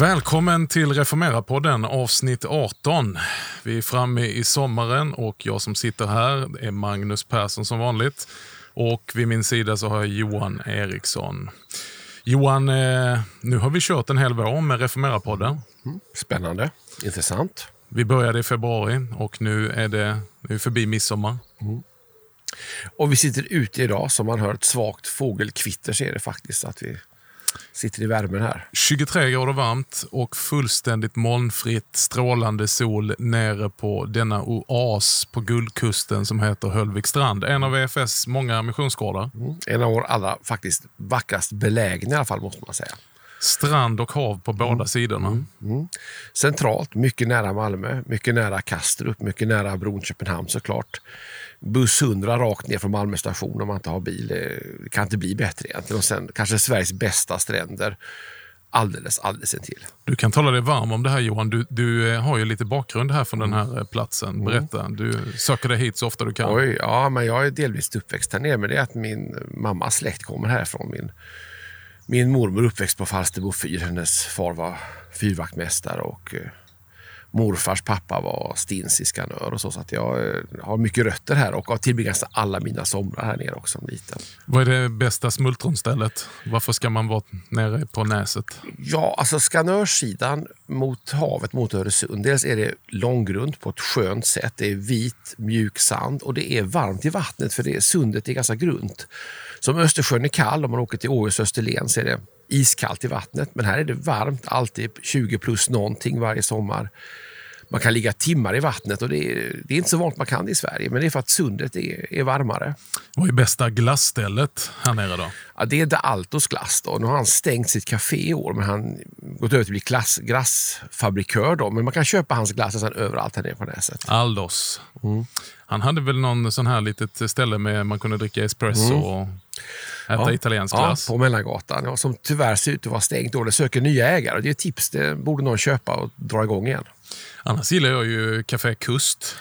Välkommen till Reformera-podden avsnitt 18. Vi är framme i sommaren och jag som sitter här är Magnus Persson som vanligt. Och vid min sida så har jag Johan Eriksson. Johan, eh, nu har vi kört en hel vår med Reformera-podden. Mm, spännande, intressant. Vi började i februari och nu är det nu är förbi midsommar. Mm. Och vi sitter ute idag, som man hör ett svagt fågelkvitter så är det faktiskt att vi sitter i värmen här. 23 grader varmt och fullständigt molnfritt, strålande sol nere på denna oas på Guldkusten som heter Höllvikstrand. En av EFS många missionsgårdar. Mm. En av våra allra faktiskt vackrast belägna i alla fall, måste man säga. Strand och hav på båda mm. sidorna. Mm. Mm. Centralt, mycket nära Malmö, mycket nära Kastrup, mycket nära bron Köpenhamn såklart buss 100 rakt ner från Malmö station om man inte har bil. Det kan inte bli bättre egentligen. Och sen kanske Sveriges bästa stränder alldeles, alldeles intill. Du kan tala dig varm om det här Johan. Du, du eh, har ju lite bakgrund här från den här eh, platsen. Mm. Berätta. Du söker dig hit så ofta du kan. Oj, ja, men jag är delvis uppväxt här nere. Men det är att min mammas släkt kommer härifrån. Min, min mormor uppväxt på Falsterbo fyr. Hennes far var fyrvaktmästare och eh, morfars pappa var stins i Skanör och så. Så att jag eh, har mycket rötter här och har tillbringat alla mina somrar här nere också som liten. Vad är det bästa smultronstället? Varför ska man vara nere på Näset? Ja, alltså Skanörssidan mot havet, mot Öresund. Dels är det långgrunt på ett skönt sätt. Det är vit, mjuk sand och det är varmt i vattnet för det, sundet är ganska grunt. Som Östersjön är kall, om man åker till Åhus Österlen så är det iskallt i vattnet. Men här är det varmt, alltid typ 20 plus någonting varje sommar. Man kan ligga timmar i vattnet och det är, det är inte så vanligt man kan det i Sverige, men det är för att sundet är, är varmare. Vad är bästa glassstället här nere då? Ja, det är De Altos glass. Då. Nu har han stängt sitt café i år, men han gått över till att bli glass, glassfabrikör. Då. Men man kan köpa hans glass nästan överallt här nere på Näset. Aldos. Mm. Han hade väl någon sån här litet ställe med man kunde dricka espresso mm. och äta ja, italiensk glass? Ja, på Mellangatan. Ja, som tyvärr ser ut att vara stängt. Då. Det söker nya ägare. Det är ett tips. Det borde någon köpa och dra igång igen. Annars gillar jag ju Café Kust.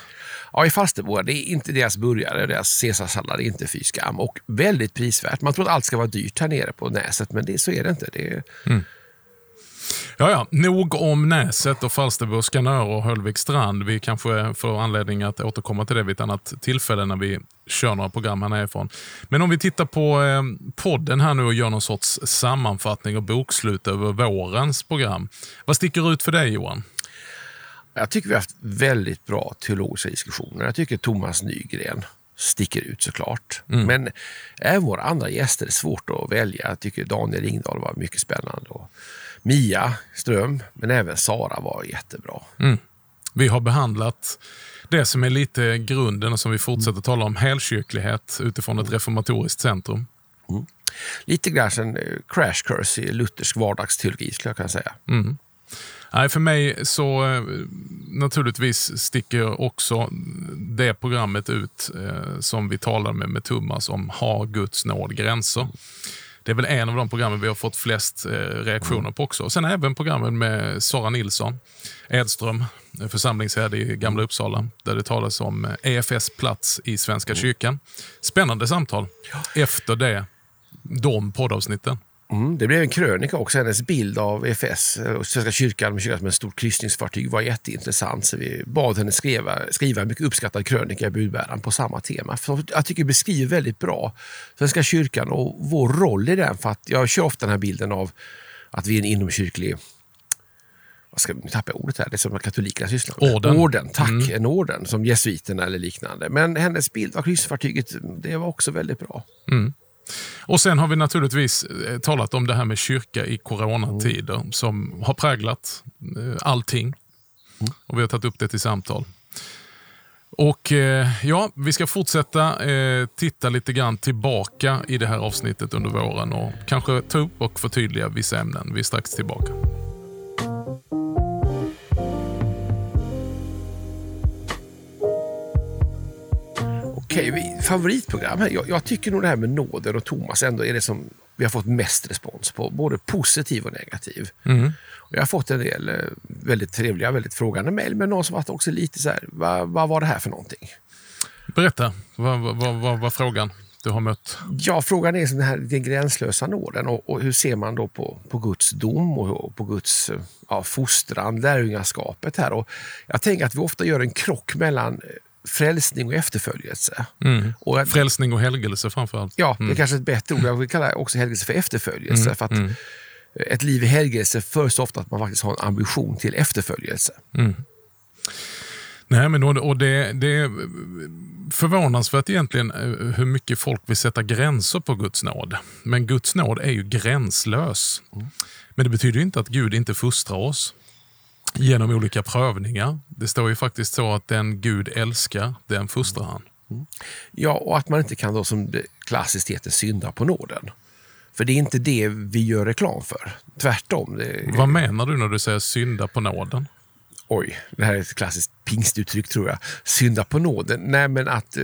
Ja, i Falsterbo, det är inte deras burgare, deras caesarsallad är inte fy skam. Och väldigt prisvärt. Man tror att allt ska vara dyrt här nere på Näset, men det, så är det inte. Det är... mm. Ja, ja, nog om Näset och Falsterbo, Skanör och Höllvik strand. Vi kanske får anledning att återkomma till det vid ett annat tillfälle när vi kör några program här nerifrån. Men om vi tittar på eh, podden här nu och gör någon sorts sammanfattning och bokslut över vårens program. Vad sticker ut för dig Johan? Jag tycker vi har haft väldigt bra teologiska diskussioner. Jag tycker Thomas Nygren sticker ut såklart. Mm. Men även våra andra gäster är svårt att välja. Jag tycker Daniel Ringdahl var mycket spännande. Och Mia Ström, men även Sara var jättebra. Mm. Vi har behandlat det som är lite grunden och som vi fortsätter mm. tala om, helkyrklighet utifrån ett reformatoriskt centrum. Mm. Lite grann en eh, crash course i luthersk vardagsteologi skulle jag kunna säga. Mm. Nej, för mig så eh, naturligtvis sticker också det programmet ut eh, som vi talade med, med Thomas om, Har Guds nåd gränser? Det är väl en av de programmen vi har fått flest eh, reaktioner på också. sen även programmen med Sara Nilsson Edström, församlingsherde i Gamla Uppsala, där det talas om EFS plats i Svenska kyrkan. Spännande samtal efter det, de poddavsnitten. Mm, det blev en krönika också. Hennes bild av EFS, och Svenska kyrkan med kyrkan som ett stort kryssningsfartyg var jätteintressant. Så vi bad henne skriva, skriva en mycket uppskattad krönika i budbäraren på samma tema. För jag tycker det beskriver väldigt bra Svenska kyrkan och vår roll i den. För att jag kör ofta den här bilden av att vi är en inomkyrklig vad ska jag tappa ordet här, det är som katolikerna sysslar med. Orden. orden tack. Mm. En orden, som jesuiterna eller liknande. Men hennes bild av kryssfartyget, det var också väldigt bra. Mm. Och Sen har vi naturligtvis eh, talat om det här med kyrka i coronatider mm. som har präglat eh, allting. Mm. Och Vi har tagit upp det till samtal. Och eh, ja, Vi ska fortsätta titta lite grann tillbaka i det här avsnittet under våren och kanske ta upp och förtydliga vissa ämnen. Vi är strax tillbaka. Okej, okay, favoritprogram. Jag, jag, tycker nog det här med nåden och Thomas ändå är det som vi har fått mest respons på, både positiv och negativ. Mm. Och jag har fått en del eh, väldigt trevliga, väldigt frågande mejl, men någon som varit också lite så här, vad, vad var det här för någonting? Berätta, vad var vad, vad, vad frågan du har mött? Ja, frågan är den här den gränslösa nåden och, och hur ser man då på, på Guds dom och, och på Guds eh, ja, fostran, lärjungaskapet här. Och jag tänker att vi ofta gör en krock mellan eh, frälsning och efterföljelse. Mm. Och Frälsning och helgelse framförallt. ja, det är kanske ett bättre ord. Jag vill kalla också helgelse för efterföljelse. Mm, För att mm. Ett liv i helgelse förutsätter ofta att man faktiskt har en ambition till efterföljelse. Nej, men och, det, det är förvånansvärt egentligen eh, hur mycket folk vill sätta gränser på Guds nåd. Men Guds nåd är ju gränslös. Men det betyder inte att Gud inte fostrar oss genom olika prövningar. Det står ju faktiskt så att den Gud älskar, den fostrar han. Ja, och att man inte kan då som klassiskt heter synda på nåden. För det är inte det vi gör reklam för. Tvärtom. Det, Vad menar du när du säger synda på nåden? Oj, det här är ett klassiskt pingstuttryck tror jag. Synda på nåden. Nej, men att... eh,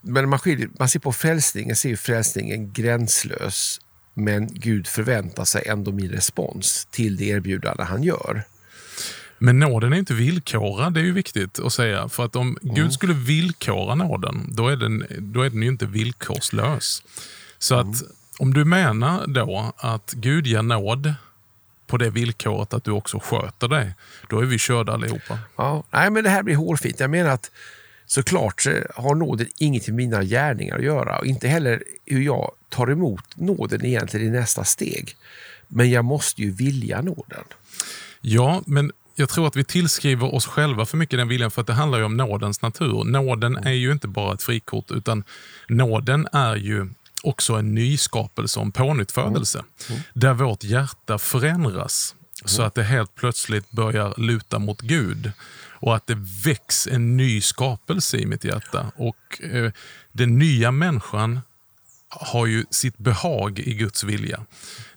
men man, skiljer, man ser på frälsningen, ser ju frälsningen gränslös. Men Gud förväntar sig ändå min respons till det erbjudande han gör. Men nåden är inte villkorad, det är ju viktigt att säga. För att om Gud skulle villkora nåden, då är den, då är den ju inte villkorslös. Så att om du menar då att Gud ger nåd på det villkoret att du också sköter dig, då är vi körda allihopa. Ja, nej, men det här blir hårfint. Jag menar att såklart så har nåden inget med mina gärningar att göra och inte heller hur jag tar emot nåden egentligen i nästa steg. Men jag måste ju vilja nåden. Ja, men jag tror att vi tillskriver oss själva för mycket den viljan för att det handlar ju om nådens natur. Nåden är ju inte bara ett frikort utan nåden är ju också en nyskapelse och en pånyttfödelse. Där vårt hjärta förändras så att det helt plötsligt börjar luta mot Gud. Och att det väcks en ny skapelse i mitt hjärta. Och eh, Den nya människan har ju sitt behag i Guds vilja.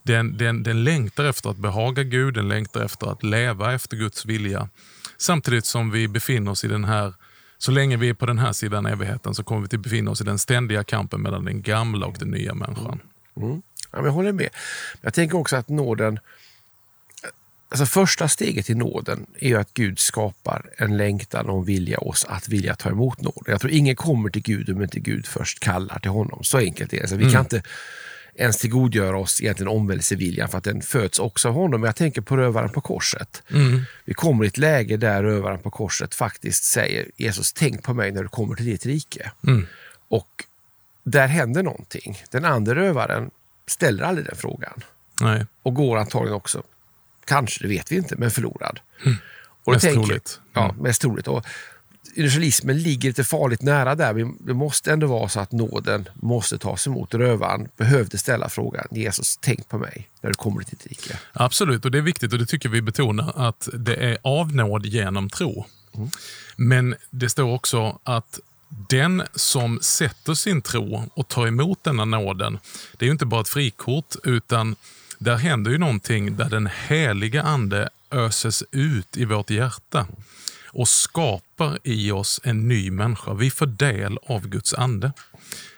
Den, den, den längtar efter att behaga Gud, den längtar efter att leva efter Guds vilja. Samtidigt som vi befinner oss i den här, så länge vi är på den här sidan evigheten så kommer vi att befinna oss i den ständiga kampen mellan den gamla och den nya människan. Mm. mm. Ja, jag håller med. Jag tänker också att nåden... Alltså första steget i nåden är ju att Gud skapar en längtan och en vilja oss att vilja ta emot nåden. Jag tror ingen kommer till Gud om inte Gud först kallar till honom. Så enkelt är det. Så vi kan inte ens tillgodogöra oss egentligen omvälvelseviljan för att den föds också av honom. Men jag tänker på rövaren på korset. Vi kommer i ett läge där rövaren på korset faktiskt säger Jesus, tänk på mig när du kommer till ditt rike. Och där händer någonting. Den andra rövaren ställer aldrig den frågan Nej, och går antagligen också, kanske, det vet vi inte, men förlorad. Och Mm. Mest tänker- troligt. Ja, Mm. mest troligt. Och universalismen ligger lite farligt nära där. Det måste ändå vara så att nåden måste tas emot. Rövaren behövde ställa frågan, Jesus, tänk på mig när du kommer till ditt rike. Absolut, och det är viktigt och det tycker vi betonar att det är av nåd genom tro. Men det står också att den som sätter sin tro och tar emot denna nåden, det är ju inte bara ett frikort utan där händer ju någonting där den heliga ande öses ut i vårt hjärta och skapar i oss en ny människa. Vi får del av Guds ande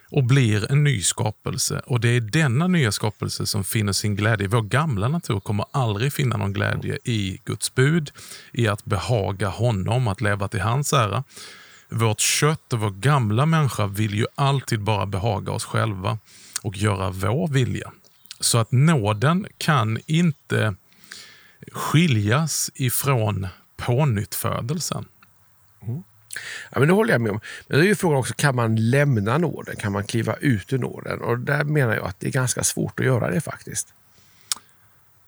och blir en ny skapelse. Och det är denna nya skapelse som finner sin glädje. Vår gamla natur kommer aldrig finna någon glädje i Guds bud, i att behaga honom, att leva till hans ära. Vårt kött och vår gamla människa vill ju alltid bara behaga oss själva och göra vår vilja. Så att nåden kan inte skiljas ifrån pånyttfödelsen. Ja, men det håller jag med om. Men då är ju frågan också, kan man lämna nåden? Kan man kliva ut ur nåden? Och där menar jag att det är ganska svårt att göra det faktiskt.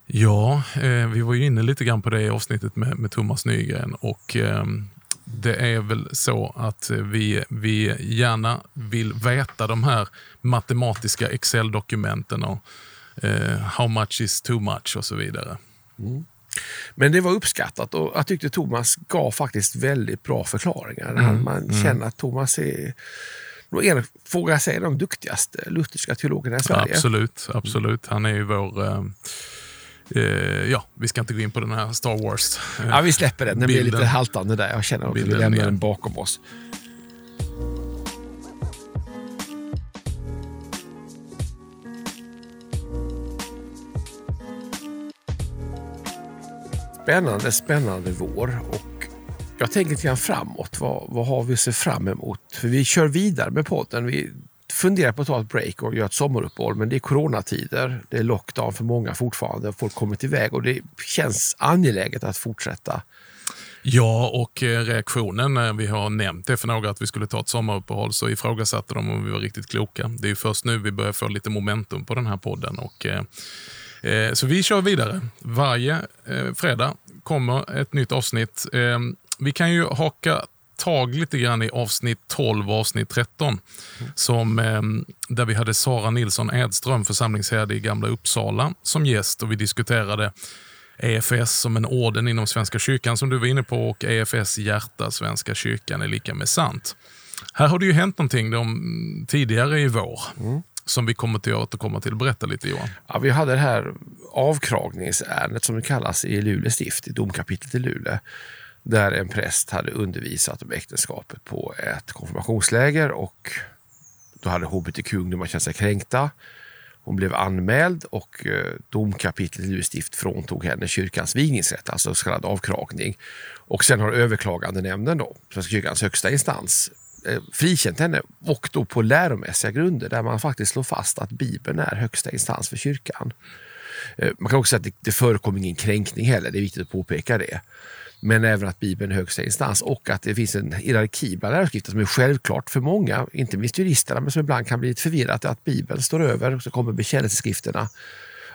Ja, eh, vi var ju inne lite grann på det i avsnittet med, med Thomas Nygren och eh, det är väl så att vi, vi gärna vill veta de här matematiska Excel-dokumenten och eh, how much is too much och så vidare. Men det var uppskattat och jag tyckte Thomas gav faktiskt väldigt bra förklaringar. Han, man känner att Thomas är, en, vågar jag säga, de duktigaste lutherska teologerna i Sverige. Absolut, absolut. Han är ju vår... Eh, eh, ja, vi ska inte gå in på den här Star Wars. eh, Ja, vi släpper den. Den blir bilden. lite haltande där. Jag känner att vi lämnar den bakom oss. Spännande, spännande vår. Och jag tänker lite grann framåt. Vad, vad har vi att se fram emot? För vi kör vidare med podden. Vi funderar på att ta ett break och göra ett sommaruppehåll. Men det är coronatider. Det är lockdown för många fortfarande. Folk kommit iväg och det känns angeläget att fortsätta. Ja, och eh, reaktionen när vi har nämnt det för några att vi skulle ta ett sommaruppehåll så ifrågasatte de om vi var riktigt kloka. Det är först nu vi börjar få lite momentum på den här podden. Och, eh, så vi kör vidare. Varje eh, fredag kommer ett nytt avsnitt. Eh, vi kan ju haka tag lite grann i avsnitt 12 och avsnitt 13. Som, eh, där vi hade Sara Nilsson Edström, församlingsherde i Gamla Uppsala, som gäst och vi diskuterade EFS som en orden inom Svenska kyrkan som du var inne på och EFS hjärta, Svenska kyrkan, är lika med sant. Här har det ju hänt någonting de, tidigare i vår mm som vi kommer att återkomma till. Berätta lite Johan. Ja, vi hade det här avkragningsärendet som det kallas i Luleå stift, i domkapitlet i Luleå där en präst hade undervisat om äktenskapet på ett konfirmationsläger och då hade hbtq-ungdomar känt sig kränkta. Hon blev anmäld och eh, domkapitlet i Luleå stift fråntog henne kyrkans vigningsrätt, alltså så kallad avkragning. Och sen har överklagandenämnden, då, Svenska kyrkans högsta instans, Eh, frikänt henne och då på läromässiga grunder där man faktiskt slår fast att Bibeln är högsta instans för kyrkan. Eh, man kan också säga att det, det förekom ingen kränkning heller, det är viktigt att påpeka det. Men även att Bibeln är högsta instans och att det finns en hierarki bland läroskrifter som är självklart för många, inte minst juristerna, men som ibland kan bli lite förvirrat, att Bibeln står över, och så kommer bekännelseskrifterna,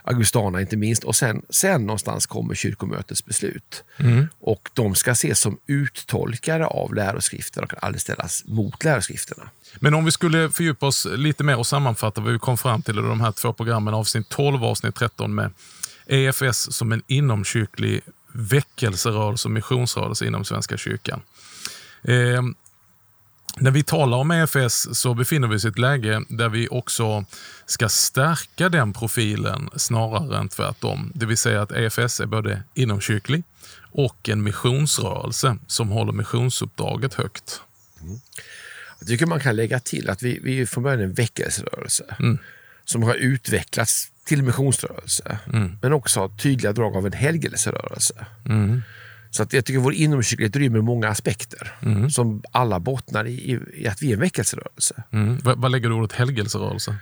Augustana inte minst, och sen, sen någonstans kommer kyrkomötets beslut. Mm. Och de ska ses som uttolkare av läroskrifterna och kan aldrig ställas mot läroskrifterna. Men om vi skulle fördjupa oss lite mer och sammanfatta vad vi kom fram till i de här två programmen, avsnitt 12 och avsnitt 13 med EFS som en inomkyrklig väckelserörelse och missionsrörelse inom Svenska kyrkan. Eh, när vi talar om EFS så befinner vi oss i ett läge där vi också ska stärka den profilen snarare än tvärtom. Det vill säga att EFS är både inomkyrklig och en missionsrörelse som håller missionsuppdraget högt. Mm. Jag tycker man kan lägga till att vi, vi är från början en väckelserörelse mm. som har utvecklats till missionsrörelse, mm. men också har tydliga drag av en helgelserörelse. Mm. Så att jag tycker vår inomkyrklighet rymmer många aspekter mm. som alla bottnar i, i, att vi är en väckelserörelse. Mm. Vad, vad lägger du ordet helgelserörelse?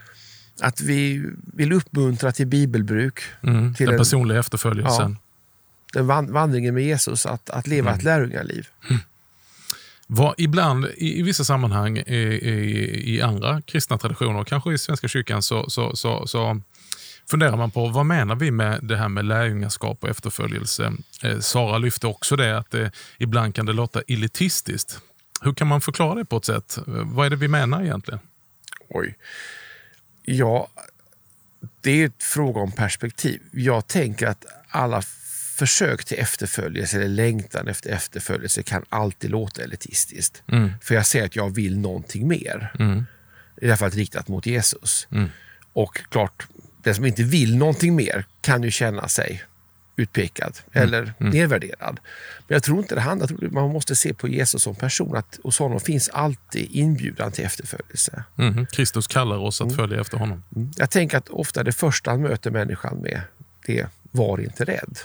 Att vi vill uppmuntra till bibelbruk. Mm. Till den en, personliga efterföljelsen. Ja, den vandringen med Jesus, att, att leva ett mm. lärjungaliv. Mm. Vad ibland, i, i vissa sammanhang i, i, i, andra kristna traditioner, kanske i Svenska kyrkan, så, så, så, så funderar man på vad menar vi med det här med lärjungaskap och efterföljelse. Eh, Sara lyfte också det att det, ibland kan det låta elitistiskt. Hur kan man förklara det på ett sätt? Vad är det vi menar egentligen? Oj. Ja, det är ett fråga om perspektiv. Jag tänker att alla försök till efterföljelse eller längtan efter efterföljelse kan alltid låta elitistiskt. Mm. För jag säger att jag vill någonting mer. Mm. I det här fallet riktat mot Jesus. Mm. Och klart, den som inte vill någonting mer kan ju känna sig utpekad mm. eller mm. nedvärderad. Men jag tror inte det handlar om Man måste se på Jesus som person. Att hos honom finns alltid inbjudan till efterföljelse. Mm. Kristus kallar oss att mm. följa efter honom. Mm. Jag tänker att ofta det första han möter människan med det är var inte rädd.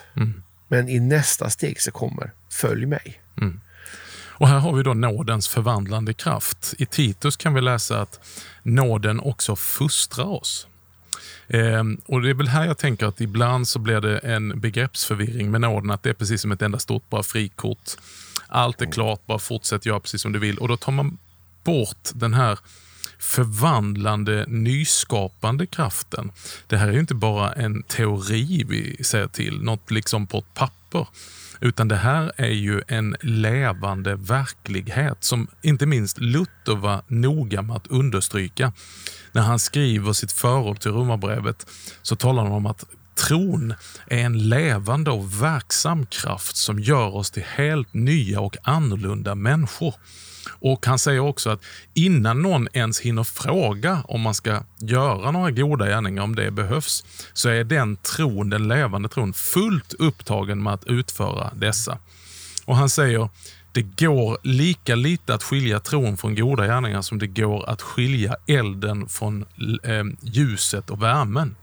Men i nästa steg så kommer följ mig. Och Här har vi då nådens förvandlande kraft. I Titus kan vi läsa att nåden också fostrar oss. Ehm, och Det är väl här jag tänker att ibland så blir det en begreppsförvirring med nåden, att det är precis som ett enda stort bra frikort. Allt är klart, bara fortsätt göra precis som du vill. Och då tar man bort den här förvandlande, nyskapande kraften. Det här är ju inte bara en teori vi säger till, något liksom på ett papper. Utan det här är ju en levande verklighet som inte minst Luther var noga med att understryka. När han skriver sitt förord till Romarbrevet så talar han om att tron är en levande och verksam kraft som gör oss till helt nya och annorlunda människor. Och Han säger också att innan någon ens hinner fråga om man ska göra några goda gärningar, om det behövs, så är den tron, den levande tron, fullt upptagen med att utföra dessa. Och Han säger det går lika lite att skilja tron från goda gärningar som det går att skilja elden från eh, ljuset och värmen.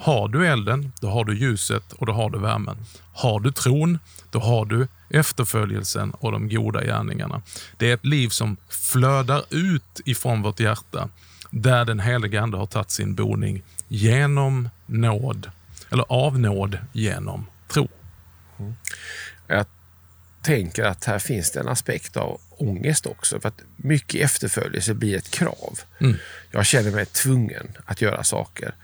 Har du elden, då har du ljuset och då har du värmen. Har du tron, då har du efterföljelsen och de goda gärningarna. Det är ett liv som flödar ut ifrån vårt hjärta, där den heliga Ande har tagit sin boning genom nåd, eller av nåd genom tro. Mm. Jag tänker att här finns det en aspekt av ångest också. För att mycket efterföljelse blir ett krav. Mm. Jag känner mig tvungen att göra saker.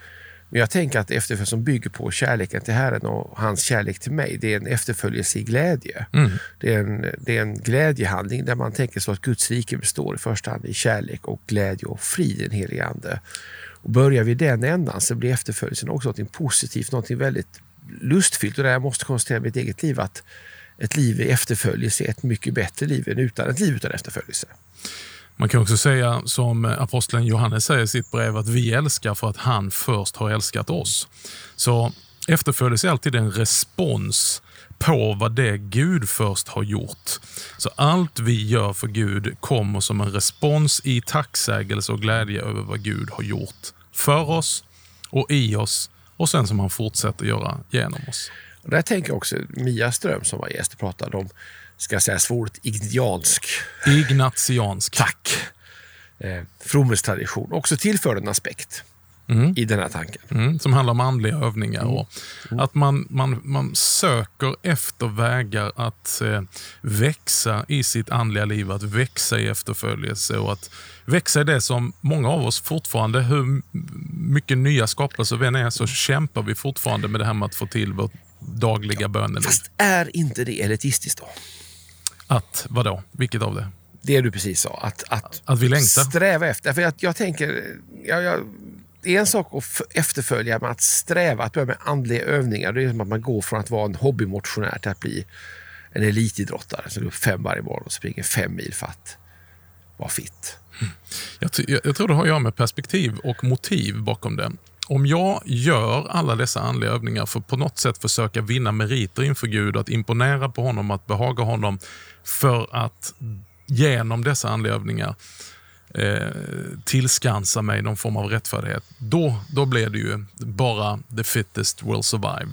Men jag tänker att efterföljelse som bygger på kärleken till Herren och hans kärlek till mig, det är en efterföljelse i glädje. Mm. Det, är en, det är en glädjehandling där man tänker så att Guds rike består i första hand i kärlek och glädje och frid i den helige Ande. Och börjar vi den ändan så blir efterföljelsen också något positivt, något väldigt lustfyllt. Och där jag måste konstatera i mitt eget liv att ett liv i efterföljelse är ett mycket bättre liv än utan ett liv utan efterföljelse. Man kan också säga som aposteln Johannes säger i sitt brev att vi älskar för att han först har älskat oss. Så efterföljelse är alltid en respons på vad det Gud först har gjort. Så allt vi gör för Gud kommer som en respons i tacksägelse och glädje över vad Gud har gjort för oss och i oss och sen som han fortsätter göra genom oss. Och där tänker jag också Mia Ström som var gäst och pratade om, ska jag säga svårt, ignatiansk. Ignatiansk. Tack. Eh, Frommelstradition. Också tillför en aspekt. Mm. i den här tanken. Mm, som handlar om andliga övningar. Och mm. Att man, man, man söker efter vägar att eh, växa i sitt andliga liv, att växa i efterföljelse och att växa i det som många av oss fortfarande, hur mycket nya skapelser vi än är, så kämpar vi fortfarande med det här med att få till vårt dagliga böneliv. Fast är inte det elitistiskt då? Att, vadå? Vilket av det? Det du precis sa. Att, att, att vi längtar? Sträva efter. För jag, jag tänker, jag, jag, det är en sak att efterfölja med att sträva, att börja med andliga övningar. Det är som att man går från att vara en hobbymotionär till att bli en elitidrottare som går upp fem varje morgon och springer fem mil för att vara fit. Jag, jag, jag, tror det har att göra med perspektiv och motiv bakom det. Om jag gör alla dessa andliga övningar för att på något sätt försöka vinna meriter inför Gud, att imponera på honom, att behaga honom, för att genom dessa andliga övningar eh, tillskansa mig någon form av rättfärdighet, då, då blir det ju bara the fittest will survive.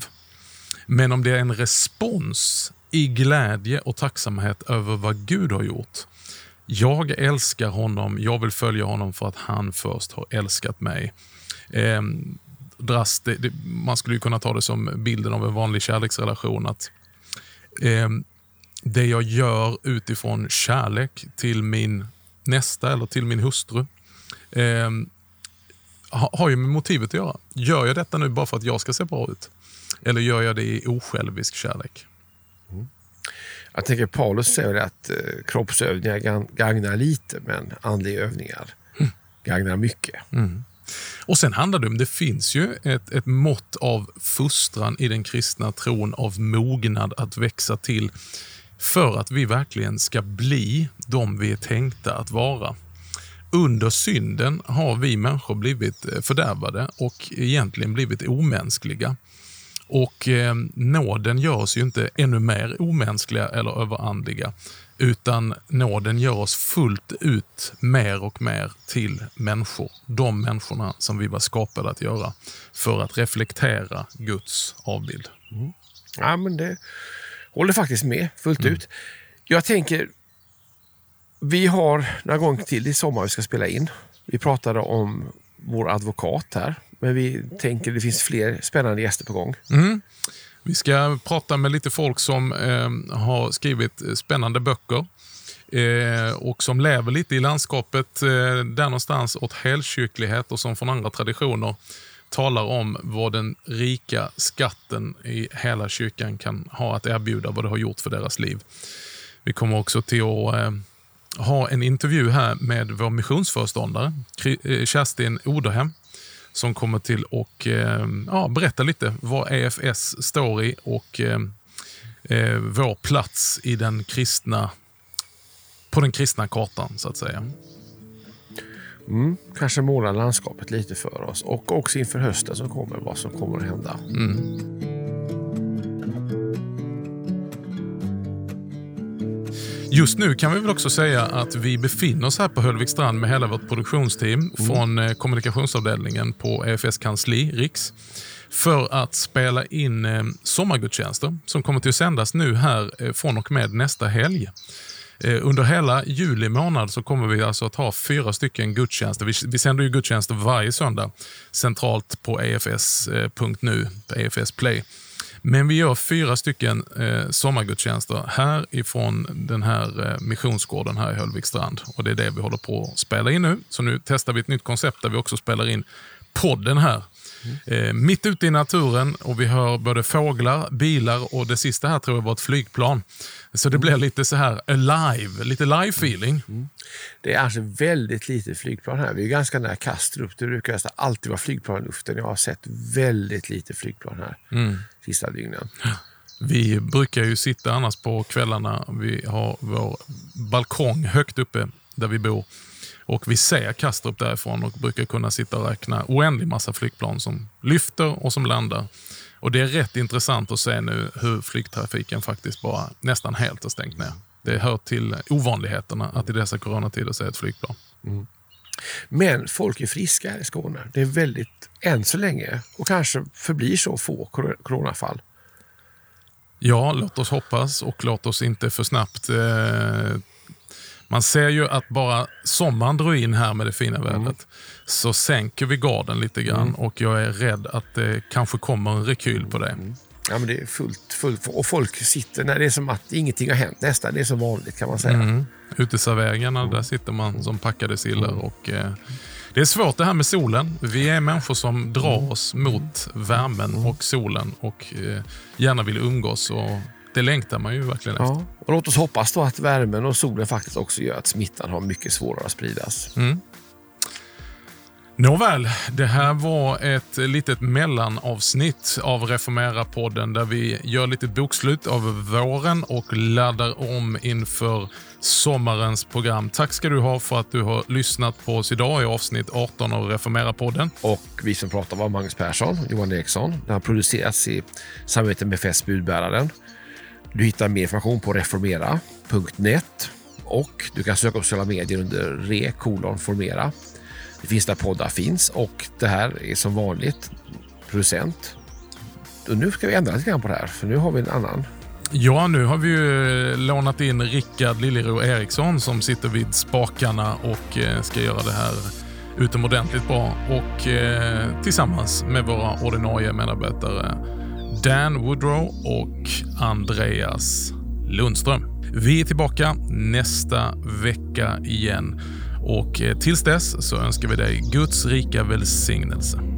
Men om det är en respons i glädje och tacksamhet över vad Gud har gjort. Jag älskar honom, jag vill följa honom för att han först har älskat mig. Eh, dras det, det, man skulle kunna ta det som bilden av en vanlig kärleksrelation. att eh, Det jag gör utifrån kärlek till min nästa eller till min hustru eh, har ju med motivet att göra. Gör jag detta nu bara för att jag ska se bra ut? Eller gör jag det i osjälvisk kärlek? Mm. Jag tänker Paulus säger att eh, kroppsövningar gagnar lite, men andliga övningar mm. gagnar mycket. Mm. Och Sen handlar det om, det finns ju ett, ett mått av fostran i den kristna tron, av mognad att växa till för att vi verkligen ska bli de vi är tänkta att vara. Under synden har vi människor blivit eh, fördärvade och egentligen blivit omänskliga. Och eh, nåden gör oss ju inte ännu mer omänskliga eller överandliga, utan nåden gör oss fullt ut mer och mer till människor. De människorna som vi var skapade att göra för att reflektera Guds avbild. Mm. Ja, men det håller faktiskt med fullt mm. ut. Jag tänker, vi har några gånger till i sommar vi ska spela in. Vi pratade om vår advokat här, men vi tänker det finns fler spännande gäster på gång. Mm. Vi ska prata med lite folk som eh, har skrivit spännande böcker eh, och som lever lite i landskapet eh, där någonstans åt helkyrklighet och som från andra traditioner talar om vad den rika skatten i hela kyrkan kan ha att erbjuda, vad det har gjort för deras liv. Vi kommer också till att eh, ha en intervju här med vår missionsföreståndare, eh, Kerstin Oderhem, som kommer till och eh, ja, berätta lite vad EFS står i och eh, eh, vår plats i den kristna, på den kristna kartan, så att säga. Mm, kanske måla landskapet lite för oss och också inför hösten som kommer, vad som kommer att hända. Mm. Just nu kan vi väl också säga att vi befinner oss här på Höllvikstrand med hela vårt produktionsteam mm. från eh, kommunikationsavdelningen på EFS kansli, Riks. för att spela in eh, sommargudstjänster som kommer att sändas nu här eh, från och med nästa helg. Eh, under hela juli månad så kommer vi alltså att ha fyra stycken gudstjänster. Vi, vi sänder ju gudstjänster varje söndag centralt på efs.nu, på EFS Play. Men vi gör fyra stycken eh, sommargudstjänster här ifrån den här eh, missionsgården här i Höllvikstrand. Och det är det vi håller på att spela in nu. Så nu testar vi ett nytt koncept där vi också spelar in podden här Eh, mitt ute i naturen och vi hör både fåglar, bilar och det sista här tror jag var ett flygplan. Så det blir lite så här alive, lite live feeling. Mm. Det är alltså väldigt lite flygplan här. Vi är ganska nära Kastrup. Det brukar nästan alltid vara flygplan i luften. Jag har sett väldigt lite flygplan här mm. sista dygnen. Vi brukar ju sitta annars på kvällarna. Vi har vår balkong högt uppe där vi bor. Och vi ser Kastrup därifrån och brukar kunna sitta och räkna oändlig massa flygplan som lyfter och som landar. Och Det är rätt intressant att se nu hur flygtrafiken faktiskt bara nästan helt har stängt ner. Det hör till ovanligheterna att i dessa coronatider se ett flygplan. Mm. Men folk är friska i Skåne. Det är väldigt, än så länge, och kanske förblir så få coronafall. Ja, låt oss hoppas och låt oss inte för snabbt eh, man ser ju att bara sommaren drar in här med det fina mm. vädret, mm. så sänker vi garden lite grann mm. och jag är rädd att det kanske kommer en rekyl på det. Mm. Ja, men det är fullt, fullt. Och folk sitter, när det är som att ingenting har hänt nästan. Det är som vanligt kan man säga. Mm. Uteserveringarna, där sitter man som packade sillar. Mm. Och, eh, det är svårt det här med solen. Vi är människor som drar oss mot värmen och solen och eh, gärna vill umgås. Och det längtar man ju verkligen efter. Ja. Och låt oss hoppas då att värmen och solen faktiskt också gör att smittan har mycket svårare att spridas. Mm. Nåväl, det här var ett litet mellanavsnitt av Reformera-podden där vi gör lite bokslut av våren och laddar om inför sommarens program. Tack ska du ha för att du har lyssnat på oss idag i avsnitt 18 av Reformera-podden. Och vi som pratar var Magnus Persson, Johan Eriksson. Det har producerats i samarbete med FS Budbäraren. Du hittar mer information på reformera.net och du kan söka på sociala medier under re formera. Det finns där poddar finns och det här är som vanligt producent. Och nu ska vi ändra lite grann på det här för nu har vi en annan. Ja, nu har vi ju lånat in Rickard Liljero Eriksson som sitter vid spakarna och eh, ska göra det här utomordentligt bra och eh, tillsammans med våra ordinarie medarbetare Dan Woodrow och Andreas Lundström. Vi är tillbaka nästa vecka igen och eh, tills dess så önskar vi dig Guds rika välsignelse.